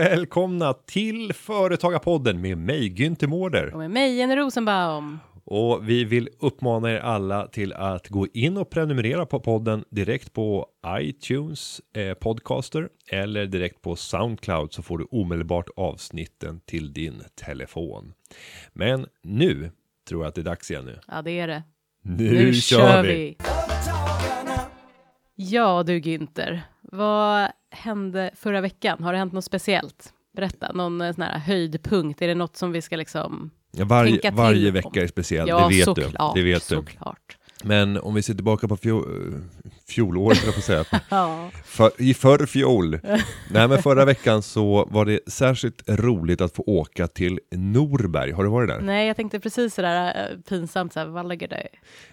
Välkomna till Företagarpodden med mig Günther Mårder. Och med mig Jenny Rosenbaum. Och vi vill uppmana er alla till att gå in och prenumerera på podden direkt på iTunes eh, podcaster eller direkt på Soundcloud så får du omedelbart avsnitten till din telefon. Men nu tror jag att det är dags igen nu. Ja, det är det. Nu, kör vi! Företagarna. Ja du Günther, vad hände förra veckan? Har det hänt något speciellt? Berätta, någon eh, sån här höjdpunkt? Är det något som vi ska liksom... Ja, varje, Tänka till varje om. vecka är speciell, ja, det vet såklart, du. Det vet du. såklart. Men om vi ser tillbaka på fjolåret, jag att säga. Ja, För, I förr fjol. Nej men förra veckan så var det särskilt roligt att få åka till Norberg. Har du varit där? nej, jag tänkte precis sådär äh, pinsamt såhär, Vallagade.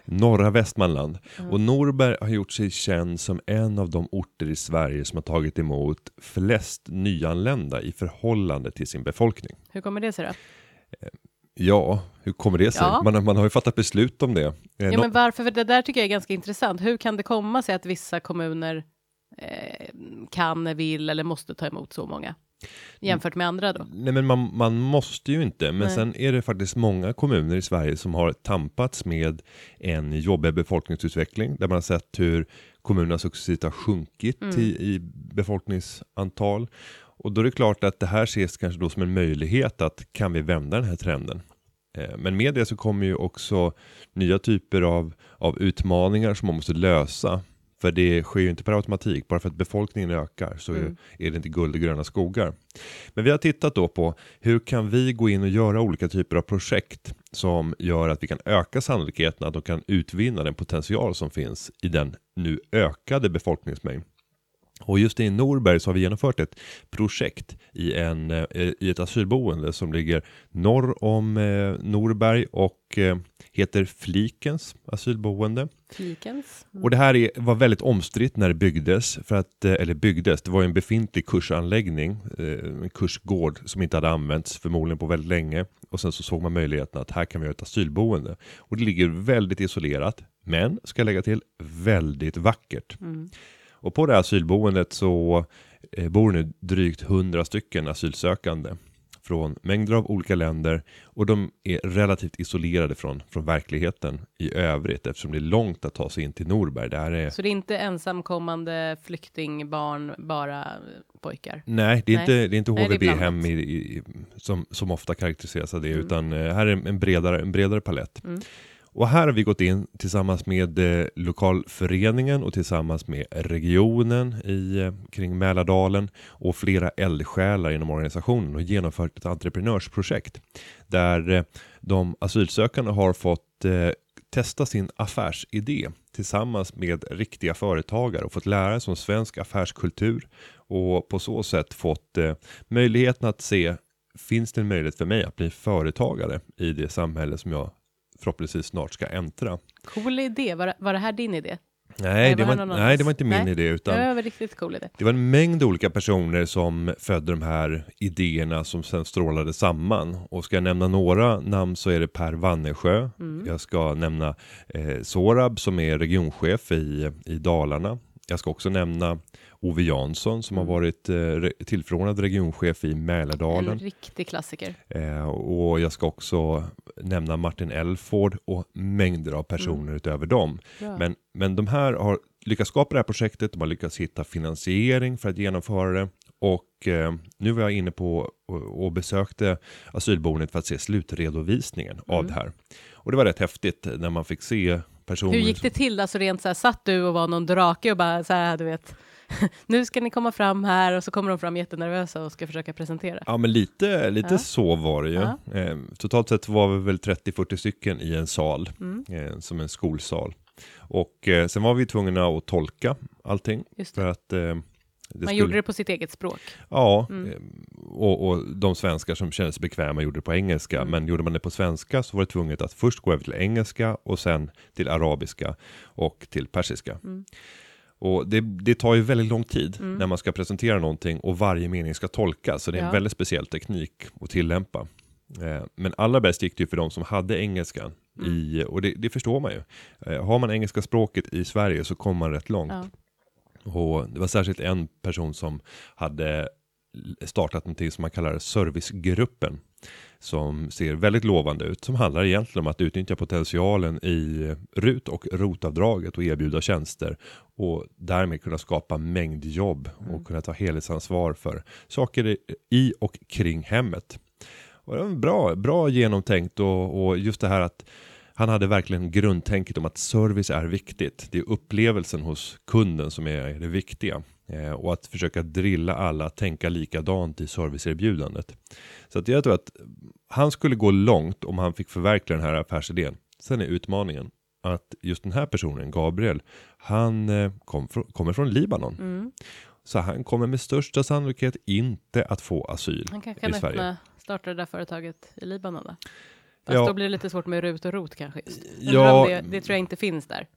Norra Västmanland. Och Norberg har gjort sig känd som en av de orter i Sverige som har tagit emot flest nyanlända i förhållande till sin befolkning. Hur kommer det sig då? Ja, hur kommer det sig? Ja. Man, man har ju fattat beslut om det. Eh, Ja, nå- men varför? För det där tycker jag är ganska intressant. Hur kan det komma sig att vissa kommuner eh, kan, vill eller måste ta emot så många? Jämfört med andra då? Nej men man, man måste ju inte, men Nej. sen är det faktiskt många kommuner i Sverige som har tampats med en jobbig befolkningsutveckling där man har sett hur kommunerna successivt har sjunkit Mm. i, i befolkningsantal. Och då är det klart att det här ses kanske då som en möjlighet att kan vi vända den här trenden? Eh, Men med det så kommer ju också nya typer av, av utmaningar som man måste lösa. För det sker ju inte per automatik, bara för att befolkningen ökar så är- Mm. är det inte guld och gröna skogar. Men vi har tittat då på hur kan vi gå in och göra olika typer av projekt som gör att vi kan öka sannolikheten att de kan utvinna den potential som finns i den nu ökade befolkningsmängd. Och just i Norberg så har vi genomfört ett projekt i, en, eh, i ett asylboende som ligger norr om eh, Norberg och eh, heter Flikens asylboende. Flikens? Och det här är, var väldigt omstritt när det byggdes, för att, eh, eller byggdes, det var en befintlig kursanläggning, en kursgård som inte hade använts förmodligen på väldigt länge. Och sen så såg man möjligheten att här kan vi göra ett asylboende. Och det ligger väldigt isolerat, men ska jag lägga till, väldigt vackert. Mm. Och på det här asylboendet så eh, bor nu drygt 100 stycken asylsökande från mängder av olika länder och de är relativt isolerade från, från verkligheten i övrigt eftersom det är långt att ta sig in till Norberg. Det är, Så det är inte ensamkommande flyktingbarn, bara eh, pojkar? nej, det är Nej. inte, det är inte HVB-hem som, som ofta karaktäriseras av det, Mm. utan eh, här är en bredare, en bredare palett. Mm. Och här har vi gått in tillsammans med eh, lokalföreningen och tillsammans med regionen i, eh, kring Mälardalen och flera eldsjälar inom organisationen och genomfört ett entreprenörsprojekt där eh, de asylsökande har fått eh, testa sin affärsidé tillsammans med riktiga företagare och fått lära sig om svensk affärskultur och på så sätt fått eh, möjligheten att se finns det en möjlighet för mig att bli företagare i det samhälle som jag förhoppningsvis snart ska äntra. Cool idé. Var, var det här din idé? Nej, det var var, det någon nej, det var inte min Nej. idé utan Det var en riktigt cool idé. det var en mängd olika personer som födde de här idéerna som sen strålade samman. Och ska jag nämna några namn så är det Per Wannersjö. Mm. Jag ska nämna eh, Sorab som är regionchef i, i Dalarna. Jag ska också nämna Ove Jansson som Mm. har varit eh, tillförordnad regionchef i En Mälardalen. riktig klassiker. Eh, och jag ska också nämna Martin Elford och mängder av personer utöver dem. Bra. Men, men de här har lyckats skapa det här projektet, de har lyckats hitta finansiering för att genomföra det. Och eh, nu var jag inne på och, och besökte asylboendet för att se slutredovisningen av Mm. det här. Och det var rätt häftigt när man fick se personer. Hur gick det till? Alltså rent så här, satt du och var någon drake och bara så här, du vet, nu ska ni komma fram här och så kommer de fram jättenervösa och ska försöka presentera. Ja men lite, lite Ja. så var det ju. Ja. Eh, totalt sett var vi väl 30-40 stycken i en sal, Mm. eh, som en skolsal. Och eh, sen var vi tvungna att tolka allting. Just För att eh, Man skulle- gjorde det på sitt eget språk. Ja, Mm. eh, och, och de svenskar som kände sig bekväma gjorde det på engelska. Mm. Men gjorde man det på svenska så var det tvunget att först gå över till engelska och sen till arabiska och till persiska. Mm. Och det, det tar ju väldigt lång tid Mm. när man ska presentera någonting och varje mening ska tolkas. Så det är en Ja. väldigt speciell teknik att tillämpa. Eh, men allra bäst gick det ju för de som hade engelskan. I, och det, det förstår man ju. Eh, har man engelska språket i Sverige så kommer man rätt långt. Ja. Och det var särskilt en person som hade startat någonting som man kallar servicegruppen. Som ser väldigt lovande ut. Som handlar egentligen om att utnyttja potentialen i RUT och ROT-avdraget och erbjuda tjänster. Och därmed kunna skapa mängdjobb och kunna ta helhetsansvar för saker i- och kring hemmet. Och bra, bra genomtänkt och, och just det här att han hade verkligen grundtänket om att service är viktigt. Det är upplevelsen hos kunden som är det viktiga. Eh, och att försöka drilla alla att tänka likadant i serviceerbjudandet. Så att jag tror att han skulle gå långt om han fick förverkliga den här affärsidén. Sen är utmaningen att just den här personen, Gabriel, han eh, kom från, kommer från Libanon. Mm. Så han kommer med största sannolikhet inte att få asyl Han kanske i kan Sverige. öppna, starta det där företaget i Libanon då? Fast Ja. då blir det lite svårt med RUT och ROT kanske. Just. Ja. det, det tror jag inte finns där.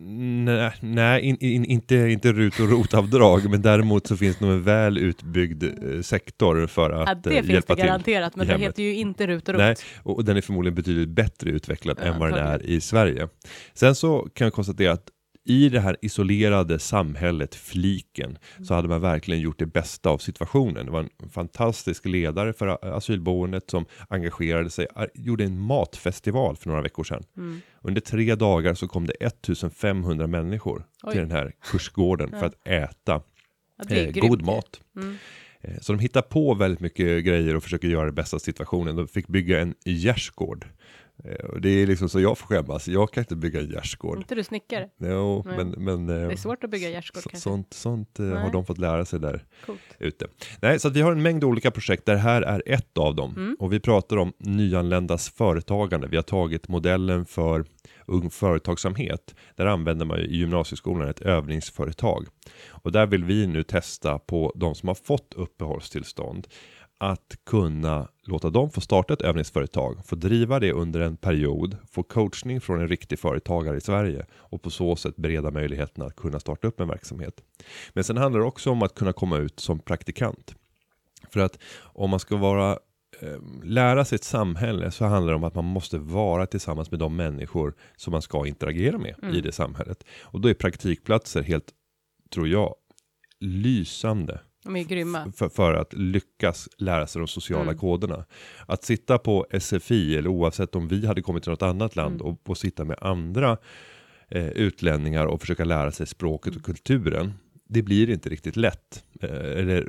Nej, nej in, in, inte, inte RUT och ROT-avdrag, men däremot så finns det nog en väl utbyggd eh, sektor för Ja, att det eh, finns hjälpa det till. garanterat, men det heter ju inte RUT och ROT. Nej, och, och den är förmodligen betydligt bättre utvecklad Ja, än vad den är i Sverige. Sen så kan jag konstatera att i det här isolerade samhället, fliken, så hade man verkligen gjort det bästa av situationen. Det var en fantastisk ledare för asylboendet som engagerade sig, gjorde en matfestival för några veckor sedan. Mm. Under tre dagar så kom det 1500 människor Oj. till den här kursgården för att äta eh, god mat. Mm. Eh, Så de hittar på väldigt mycket grejer och försöker göra det bästa av situationen. De fick bygga en gärdsgård. Eh, Det är liksom så jag får skämmas, jag kan inte bygga gärdsgård. inte du snickare? Jo, Nej. men, men eh, Det är svårt att bygga gärdsgård så, kanske. sånt, sånt eh, har de fått lära sig där Coolt. ute. Nej, så vi har en mängd olika projekt där det här är ett av dem. Mm. Och vi pratar om nyanländas företagande. Vi har tagit modellen för ung företagsamhet. Där använder man i gymnasieskolan ett övningsföretag. Och där vill vi nu testa på de som har fått uppehållstillstånd att kunna låta dem få starta ett övningsföretag, få driva det under en period, få coachning från en riktig företagare i Sverige och på så sätt bereda möjligheten att kunna starta upp en verksamhet. Men sen handlar det också om att kunna komma ut som praktikant. För att om man ska vara eh, lära sig ett samhälle så handlar det om att man måste vara tillsammans med de människor som man ska interagera med i det samhället. Och då är praktikplatser helt, tror jag, lysande De är grymma. för, för att lyckas lära sig de sociala Mm. koderna. Att sitta på SFI, eller oavsett om vi hade kommit till något annat land Mm. och, och sitta med andra eh, utlänningar och försöka lära sig språket Mm. och kulturen. Det blir inte riktigt lätt, eh, eller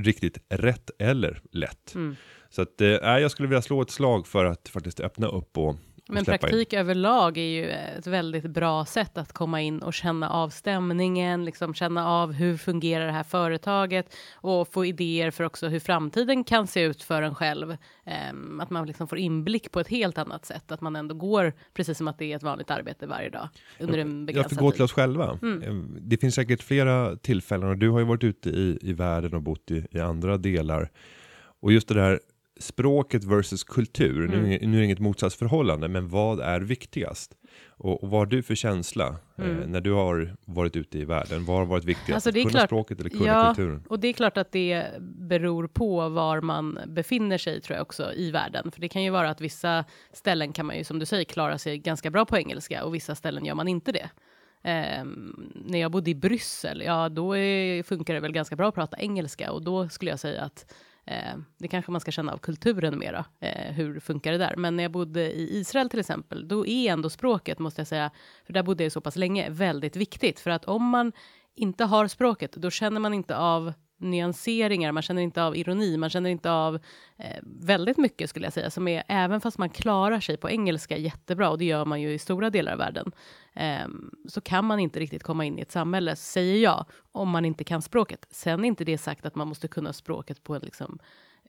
riktigt rätt eller lätt. Mm. Så att, eh, jag skulle vilja slå ett slag för att faktiskt öppna upp och Men släppa in. praktik överlag är ju ett väldigt bra sätt att komma in och känna av stämningen, liksom känna av hur fungerar det här företaget och få idéer för också hur framtiden kan se ut för en själv. Ehm, att man liksom får inblick på ett helt annat sätt, att man ändå går precis som att det är ett vanligt arbete varje dag under en Jag begränsad får gå till tid. oss själva. Mm. Eh, Det finns säkert flera tillfällen och du har ju varit ute i, i världen och bott i, i andra delar. Och just det där språket versus kultur. Nu, är Mm. det- nu är det inget motsatsförhållande, men vad är viktigast? Och, och vad har du för känsla eh, Mm. när du har varit ute i världen? Vad har varit viktigast? Alltså, det är kunna klart- språket eller kunna Ja, kulturen? Och det är klart att det beror på var man befinner sig tror jag också i världen. För det kan ju vara att vissa ställen kan man ju som du säger klara sig ganska bra på engelska och vissa ställen gör man inte det. Ehm, när jag bodde i Bryssel, ja då är, funkar det väl ganska bra att prata engelska och då skulle jag säga att eh, det kanske man ska känna av kulturen mera. Eh, hur funkar det där? Men när jag bodde i Israel till exempel, då är ändå språket måste jag säga, för där bodde jag så pass länge, väldigt viktigt. För att om man inte har språket, då känner man inte av nyanseringar, man känner inte av ironi, man känner inte av eh, väldigt mycket skulle jag säga, som är, även fast man klarar sig på engelska jättebra, och det gör man ju i stora delar av världen, eh, så kan man inte riktigt komma in i ett samhälle, säger jag, om man inte kan språket. Sen är inte det sagt att man måste kunna språket på en liksom,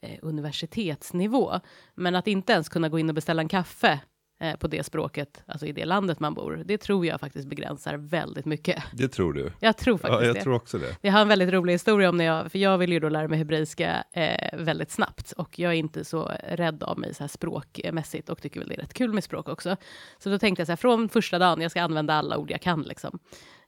eh, universitetsnivå, men att inte ens kunna gå in och beställa en kaffe eh, på det språket, alltså i det landet man bor, det tror jag faktiskt begränsar väldigt mycket. Det tror du? Jag tror faktiskt Ja, jag det. tror också det. Jag har en väldigt rolig historia om när jag, för jag ville ju då lära mig hebreiska eh, väldigt snabbt och jag är inte så rädd av mig så här språkmässigt och tycker väl det är rätt kul med språk också. Så då tänkte jag så här, från första dagen, jag ska använda alla ord jag kan liksom.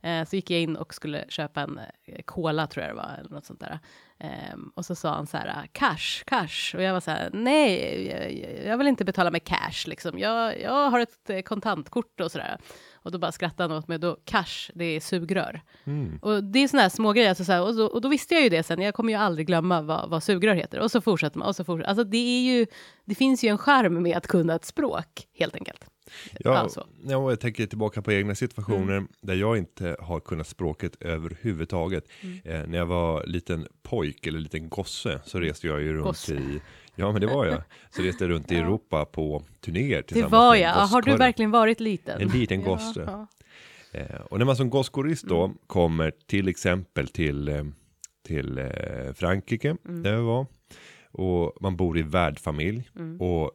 Eh, så gick jag in och skulle köpa en eh, cola tror jag det var, eller något sånt där. Ehm, och så sa han så här, cash, cash. Och jag var så här, nej, jag, jag vill inte betala med cash liksom. Jag, jag har ett eh, kontantkort och så där. Och då bara skrattade han åt mig, då cash, det är sugrör. Mm. Och det är såna här små grejer, alltså så här, och, då, och då visste jag ju det sen, jag kommer ju aldrig glömma vad, vad sugrör heter. Och så fortsätter man, och så fortsätter Alltså det är ju, det finns ju en charm med att kunna ett språk, helt enkelt. Ja, Alltså. ja, jag tänker tillbaka på egna situationer Mm. där jag inte har kunnat språket överhuvudtaget. Mm. Eh, när jag var liten pojk eller liten gosse så reste jag ju runt Gosse. i, ja men det var jag, så reste runt i Ja. Europa på turnéer Det tillsammans var med jag, har du verkligen varit liten? En liten gosse. Ja, Eh, och när man som gosskorist då Mm. kommer till exempel till, eh, till eh, Frankrike, Mm. där jag var, och man bor i värdfamilj, Mm. och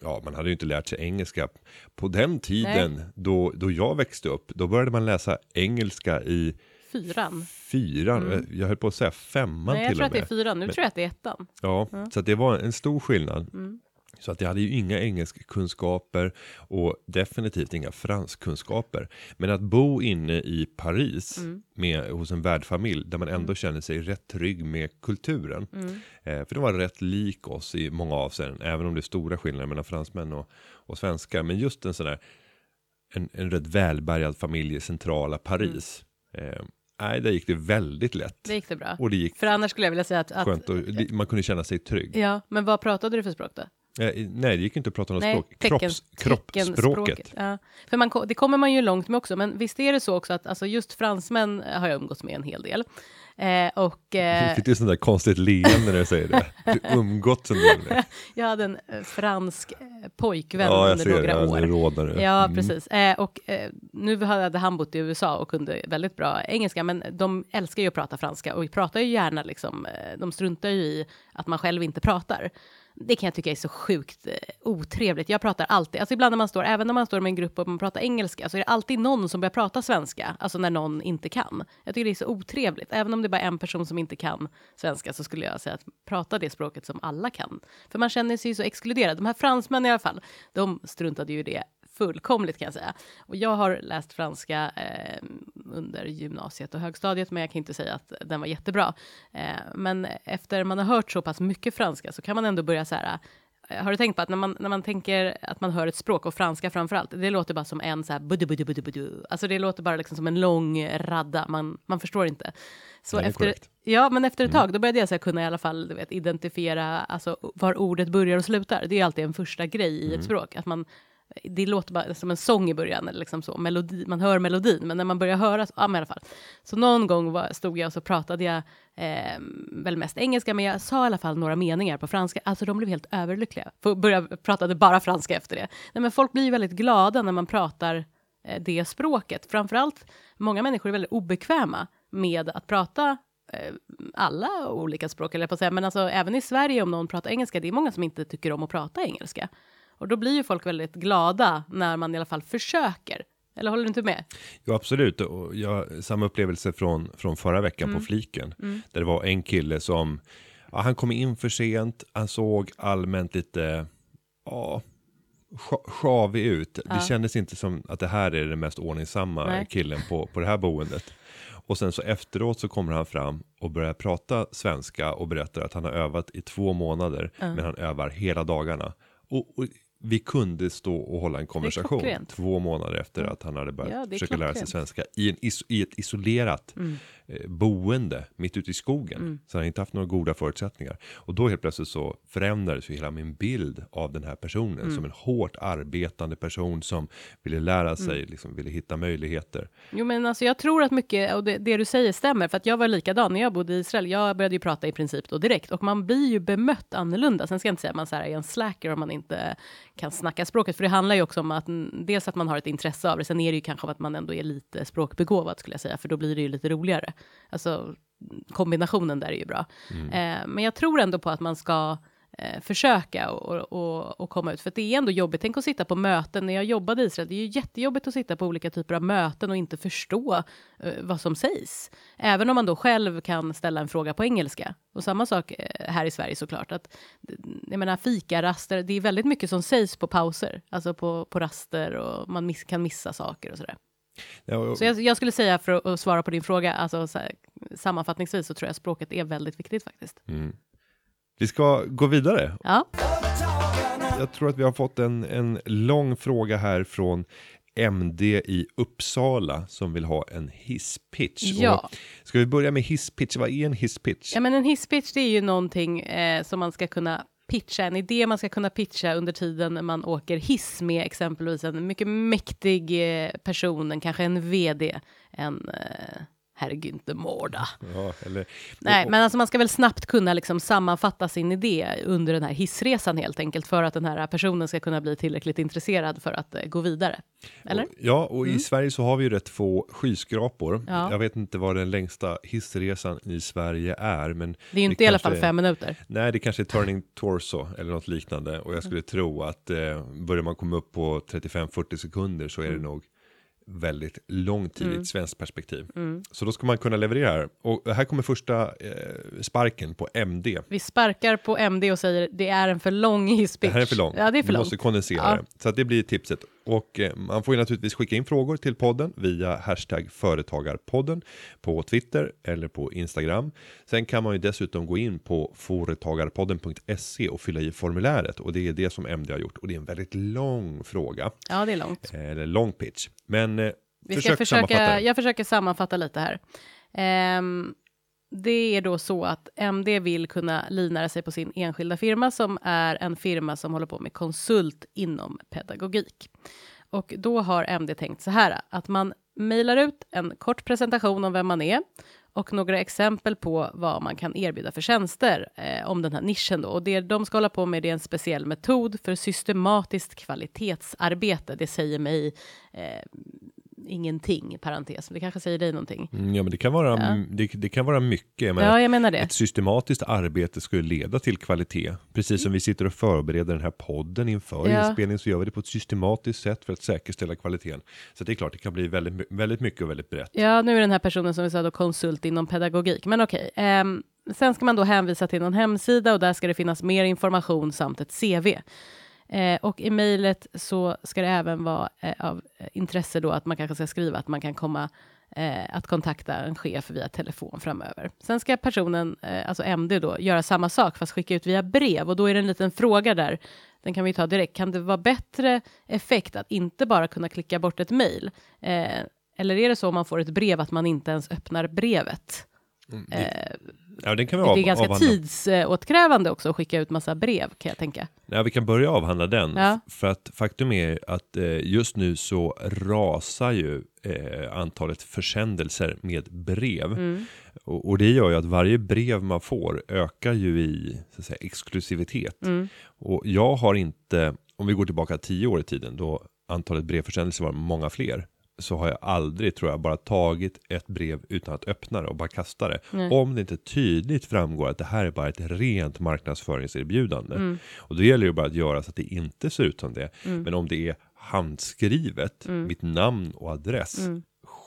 ja, man hade ju inte lärt sig engelska. På den tiden då, då jag växte upp, då började man läsa engelska i Fyran? fyran, Mm. jag höll på att säga femman Nej, jag till tror och att det är med. fyran, nu Men- tror jag att det är ettan. Ja, Ja. så att det var en stor skillnad. Mm. Så att jag hade ju inga engelskkunskaper och definitivt inga franskkunskaper. Men att bo inne i Paris Mm. med, hos en värdfamilj där man ändå känner sig rätt trygg med kulturen. Mm. Eh, för det var rätt lik oss i många avseenden, även om det är stora skillnader mellan fransmän och, och svenskar. Men just en sån där, en, en rätt välbärgad familj i centrala Paris. Eh, nej, där gick det väldigt lätt. Det gick det bra. Och det gick För annars skulle jag vilja säga att... att och man kunde känna sig trygg. Ja, men vad pratade du för språk då? Eh, nej, det gick inte att prata något språk. tecken- Kropps, kroppsspråket. Ja. För man, det kommer man ju långt med också, men visst är det så också att alltså just fransmän har jag umgåtts med en hel del. Eh, och eh, Fick du sånt där konstigt leende när du säger det? Du umgåtts en del jag hade en eh, fransk eh, pojkvän Ja, under det. några Ja, år. det rådare. Ja, Mm. precis. Eh, och eh, nu hade han bott i USA och kunde väldigt bra engelska, men de älskar ju att prata franska och pratar ju gärna liksom, eh, de struntar ju i att man själv inte pratar. Det kan jag tycka är så sjukt eh, otrevligt. Jag pratar alltid, alltså ibland när man står, även när man står med en grupp och man pratar engelska, så är det alltid någon som börjar prata svenska, alltså när någon inte kan. Jag tycker det är så otrevligt. Även om det är bara en person som inte kan svenska så skulle jag säga att prata det språket som alla kan. För man känner sig ju så exkluderad. De här fransmännen i alla fall, de struntade ju i det fullkomligt kan jag säga. Och jag har läst franska eh, under gymnasiet och högstadiet, men jag kan inte säga att den var jättebra. Eh, men efter man har hört så pass mycket franska så kan man ändå börja så här, eh, har du tänkt på att när man, när man tänker att man hör ett språk, och franska framför allt, det låter bara som en så här buddu, buddu, buddu, buddu. Alltså det låter bara liksom som en lång radda, man, man förstår inte. Så efter, korrekt. ja, men efter ett tag, då började jag så här, kunna i alla fall du vet, identifiera alltså, var ordet börjar och slutar. Det är alltid en första grej i ett språk, att man det låter bara som en sång i början, eller liksom så, melodi, man hör melodin, men när man börjar höra, så, ja men i alla fall. Så någon gång var, stod jag och så pratade jag eh, väl mest engelska, men jag sa i alla fall några meningar på franska, alltså de blev helt överlyckliga. För började pratade bara franska efter det. Nej, men folk blir ju väldigt glada när man pratar eh, det språket. Framförallt, många människor är väldigt obekväma med att prata eh, alla olika språk, eller på att säga, men alltså även i Sverige om någon pratar engelska, det är många som inte tycker om att prata engelska. Och då blir ju folk väldigt glada när man i alla fall försöker. Eller håller du inte med? Ja, absolut. Och jag, samma upplevelse från, från förra veckan Mm. på fliken. Där det var en kille som, ja, han kom in för sent, han såg allmänt lite, ja, sja- sjavig ut. Ja. Det kändes inte som att det här är den mest ordningsamma Nej. killen på, på det här boendet. Och sen så efteråt så kommer han fram och börjar prata svenska och berättar att han har övat i två månader, men han övar hela dagarna. Och, och vi kunde stå och hålla en konversation två månader efter att han hade börjat Ja, försöka lära sig svenska i, en is, i ett isolerat Mm. Eh, boende mitt ute i skogen. Så han har inte haft några goda förutsättningar. Och då helt plötsligt så förändrades ju hela min bild av den här personen Mm. som en hårt arbetande person som ville lära sig, Mm. liksom ville hitta möjligheter. Jo, men alltså jag tror att mycket, och det, det du säger stämmer, för att jag var likadan när jag bodde i Israel. Jag började ju prata i princip då direkt och man blir ju bemött annorlunda. Sen ska jag inte säga att man så här är en slacker om man inte kan snacka språket, för det handlar ju också om att mm, dels att man har ett intresse av det, sen är det ju kanske att man ändå är lite språkbegåvad skulle jag säga, för då blir det ju lite roligare. Alltså kombinationen där är ju bra. Eh, men jag tror ändå på att man ska eh, försöka och, och, och komma ut. För det är ändå jobbigt. Tänk att sitta på möten. När jag jobbade i Israel, det är ju jättejobbigt att sitta på olika typer av möten och inte förstå eh, vad som sägs. Även om man då själv kan ställa en fråga på engelska. Och samma sak eh, här i Sverige såklart. Att, jag menar fikaraster, det är väldigt mycket som sägs på pauser. Alltså på, på raster och man miss, kan missa saker och sådär. Ja, Så jag, jag skulle säga för att, att svara på din fråga, alltså så här, sammanfattningsvis så tror jag språket är väldigt viktigt faktiskt. mm. Vi ska gå vidare. Ja, Jag tror att vi har fått en, en lång fråga här från MD i Uppsala som vill ha en hisspitch. Ja. Och Ska vi börja med hisspitch? Vad är en hisspitch? ja men en hisspitch det är ju någonting eh, som man ska kunna pitcha, en idé man ska kunna pitcha under tiden man åker hiss med exempelvis en mycket mäktig eh, person, en, kanske en vd, en eh, herr Günther Mårda. Ja, eller, Nej, men alltså man ska väl snabbt kunna liksom sammanfatta sin idé under den här hissresan helt enkelt för att den här personen ska kunna bli tillräckligt intresserad för att eh, gå vidare. Eller? Och, ja, och i Sverige så har vi ju rätt få skyskrapor. Mm. Ja. Jag vet inte vad den längsta hissresan i Sverige är, men Det är ju inte i alla fall fem minuter. Nej, det kanske är Turning Torso eller något liknande. Och jag skulle tro att eh, börjar man komma upp på 35-40 sekunder så är Mm. det nog väldigt lång tid i ett svenskt perspektiv. Mm. Så då ska man kunna leverera här. Och här kommer första eh, sparken på MD. Vi sparkar på MD och säger det är en för lång hisspitch. Det här är för långt. Ja, det är för Vi långt. måste kondensera Ja. det. Så att det blir tipset. Och eh, man får ju naturligtvis skicka in frågor till podden via hashtag företagarpodden på Twitter eller på Instagram. Sen kan man ju dessutom gå in på företagarpodden.se och fylla i formuläret och det är det som MD har gjort och det är en väldigt lång fråga Ja, det är långt. eh, eller lång pitch. Men eh, Vi ska försök sammanfatta försöka, jag försöker sammanfatta lite här. Ehm, det är då så att MD vill kunna livnära sig på sin enskilda firma som är en firma som håller på med konsult inom pedagogik. Och då har MD tänkt så här att man mejlar ut en kort presentation om vem man är och några exempel på vad man kan erbjuda för tjänster eh, om den här nischen då. Och det de ska hålla på med det är en speciell metod för systematiskt kvalitetsarbete. Det säger mig eh, ingenting, parentes, det kanske säger dig någonting. Mm, Ja, men det kan vara, Ja. det, det kan vara mycket. Men Ja, jag menar det. Ett systematiskt arbete skulle leda till kvalitet. Precis som vi sitter och förbereder den här podden inför Ja. inspelning så gör vi det på ett systematiskt sätt för att säkerställa kvaliteten. Så det är klart, det kan bli väldigt, väldigt mycket och väldigt brett. Ja, nu är den här personen som vi sa då konsult inom pedagogik, men okej. ehm, sen ska man då hänvisa till någon hemsida och där ska det finnas mer information samt ett CV. Eh, och i mejlet så ska det även vara eh, av eh, intresse då att man kanske ska skriva att man kan komma eh, att kontakta en chef via telefon framöver. Sen ska personen, eh, alltså MD då, göra samma sak fast skicka ut via brev och då är det en liten fråga där. Den kan vi ta direkt. Kan det vara bättre effekt att inte bara kunna klicka bort ett mejl? Eh, eller är det så om man får ett brev att man inte ens öppnar brevet? Eh, Ja, den kan vi det är av, ganska avhandla. tidsåtkrävande också att skicka ut massa brev kan jag tänka. Ja, vi kan börja avhandla den. Ja. För att faktum är att eh, just nu så rasar ju eh, antalet försändelser med brev. Mm. Och, och det gör ju att varje brev man får ökar ju i så att säga, exklusivitet. Mm. Och jag har inte, om vi går tillbaka tio år i tiden då antalet brevförsändelser var många fler. Så har jag aldrig, tror jag, bara tagit ett brev utan att öppna det och bara kasta det. Nej. Om det inte tydligt framgår att det här är bara ett rent marknadsföringserbjudande. Mm. Och då gäller det bara att göra så att det inte ser ut som det. Mm. Men om det är handskrivet, Mm. mitt namn och adress, Mm.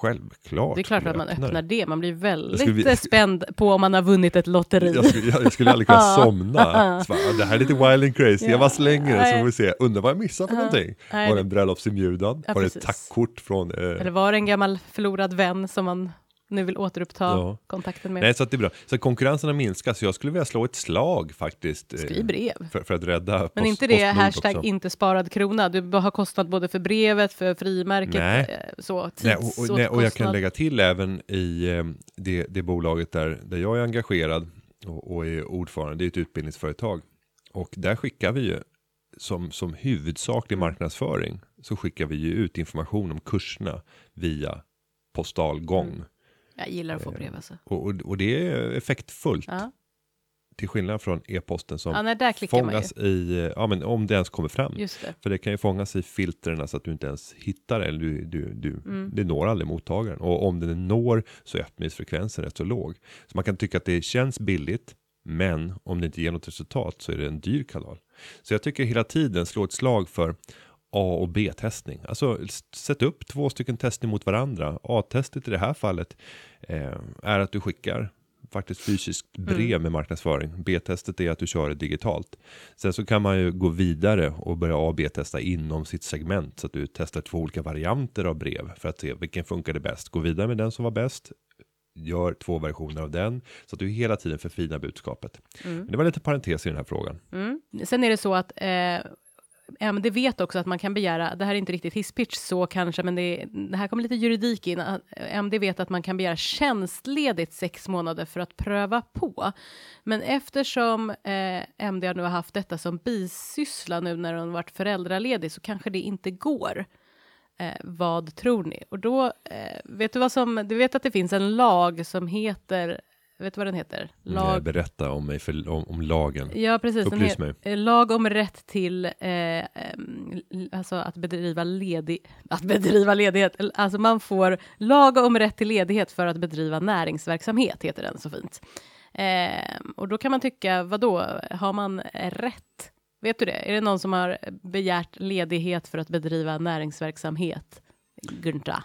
Självklart Det är klart att man öppna öppnar det. Man blir väldigt skulle spänd på om man har vunnit ett lotteri. Jag skulle, jag, jag skulle aldrig kunna somna. Så bara, "Ah, det här är lite wild and crazy, jag bara slänger det så får vi se. Undrar vad jag missat för någonting. Var det en bröllopsinbjudan? Var det ett tackkort från... Eh, Eller var det en gammal förlorad vän som man nu vill återuppta Ja. kontakten med? Nej, så det är bra. Så konkurrensen har minskat, så jag skulle vilja slå ett slag faktiskt. eh, Skriv brev. För, för att rädda Men post, inte det hashtag också. inte sparad krona. Du har kostnad både för brevet, för frimärket, Nej. eh, så Nej, och, och, nej, och jag kan lägga till även i eh, det, det bolaget där, där jag är engagerad och, och är ordförande, det är ett utbildningsföretag. Och där skickar vi ju som, som huvudsaklig marknadsföring så skickar vi ju ut information om kurserna via postalgång. Mm. Jag gillar att få brev alltså. Och, och, och det är effektfullt Ja. till skillnad från e-posten som Ja, nej, fångas i, eh, ja men om det ens kommer fram. Det. För det kan ju fångas i filtren så att du inte ens hittar det, eller du, du, du, Mm. det når aldrig mottagaren. Och om den når så är öppningsfrekvensen rätt så låg. Så man kan tycka att det känns billigt, men om det inte ger något resultat så är det en dyr kanal. Så jag tycker hela tiden slå ett slag för A och B-testning. Alltså sätt upp två stycken tester mot varandra. A-testet i det här fallet eh, är att du skickar faktiskt fysiskt brev med marknadsföring. B-testet är att du kör det digitalt. Sen så kan man ju gå vidare och börja A B-testa inom sitt segment så att du testar två olika varianter av brev för att se vilken funkar det bäst. Gå vidare med den som var bäst. Gör två versioner av den så att du hela tiden förfinar budskapet. Men det var lite parentes i den här frågan. Mm. Sen är det så att eh, MD vet också att man kan begära, det här är inte riktigt hisspitch så kanske, men det, det här kommer lite juridik in. att eh, MD vet att man kan begära tjänstledigt sex månader för att pröva på. Men eftersom eh, MD nu har haft detta som bisyssla nu när hon varit föräldraledig så kanske det inte går. Eh, vad tror ni? Och då, eh, vet du vad som, du vet att det finns en lag som heter, vet du vad den heter? Lag... Berätta om mig för, om, om lagen. Ja, precis. Den Upplys mig. eh, Lag om rätt till, eh, alltså att bedriva ledig, att bedriva ledighet, alltså man får lag om rätt till ledighet för att bedriva näringsverksamhet, heter den så fint. Eh, och då kan man tycka, vad då har man rätt? Vet du det? Är det någon som har begärt ledighet för att bedriva näringsverksamhet? Gunta?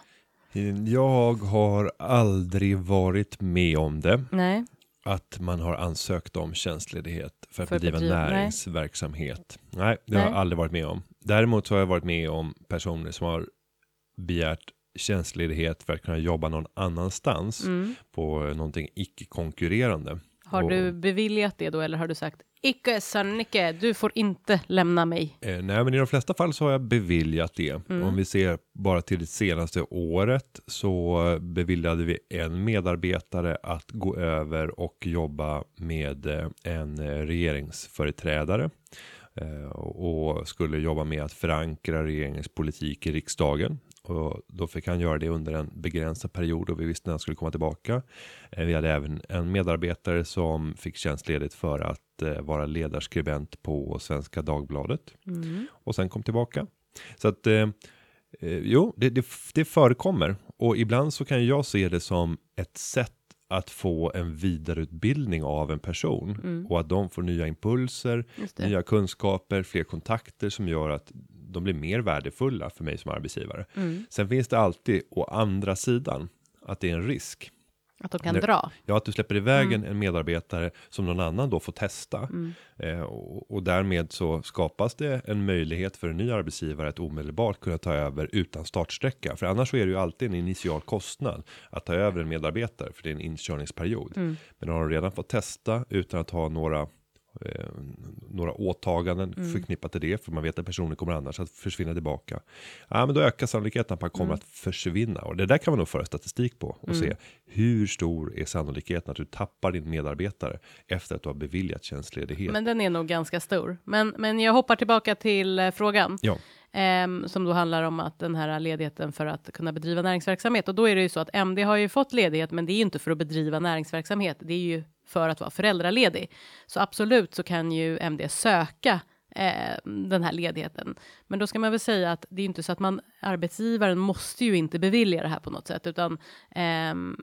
Jag har aldrig varit med om det. Nej. Att man har ansökt om tjänstledighet för att För bedriva nej. näringsverksamhet. Nej, det har jag Nej. aldrig varit med om. Däremot så har jag varit med om personer som har begärt tjänstledighet för att kunna jobba någon annanstans Mm. på någonting icke-konkurrerande. Har Och- du beviljat det då eller har du sagt icke Sannike, du får inte lämna mig? Eh, nej, men i de flesta fall så har jag beviljat det. Mm. Om vi ser bara till det senaste året så beviljade vi en medarbetare att gå över och jobba med eh, en eh, regeringsföreträdare eh, och skulle jobba med att förankra regeringens politik i riksdagen. Och då fick han göra det under en begränsad period och vi visste när han skulle komma tillbaka. Eh, Vi hade även en medarbetare som fick tjänstledigt för att eh, vara ledarskribent på Svenska Dagbladet Mm. och sen kom tillbaka. Så att eh, eh, jo, det, det, det förekommer och ibland så kan jag se det som ett sätt att få en vidareutbildning av en person Mm. och att de får nya impulser, nya kunskaper, fler kontakter som gör att de blir mer värdefulla för mig som arbetsgivare. Mm. Sen finns det alltid å andra sidan att det är en risk. Att de kan dra. Ja, att du släpper iväg Mm. en, medarbetare som någon annan då får testa. Mm. Eh, och, och därmed så skapas det en möjlighet för en ny arbetsgivare att omedelbart kunna ta över utan startsträcka. För annars så är det ju alltid en initial kostnad att ta över en medarbetare för det är en inkörningsperiod. Mm. Men har de redan fått testa utan att ha några eh, några åtaganden Mm. förknippat till det för man vet att personen kommer annars att försvinna tillbaka. Ja, men då ökar sannolikheten att man kommer Mm. att försvinna och det där kan man nog föra statistik på och Mm. se hur stor är sannolikheten att du tappar din medarbetare efter att du har beviljat tjänstledighet. Men den är nog ganska stor. Men, men jag hoppar tillbaka till eh, frågan. Ja. Ehm, som då handlar om att den här ledigheten för att kunna bedriva näringsverksamhet. Och då är det ju så att MD har ju fått ledighet, men det är ju inte för att bedriva näringsverksamhet. Det är ju för att vara föräldraledig. Så absolut så kan ju MD söka eh, den här ledigheten. Men då ska man väl säga att det är inte så att man arbetsgivaren måste ju inte bevilja det här på något sätt, utan ehm,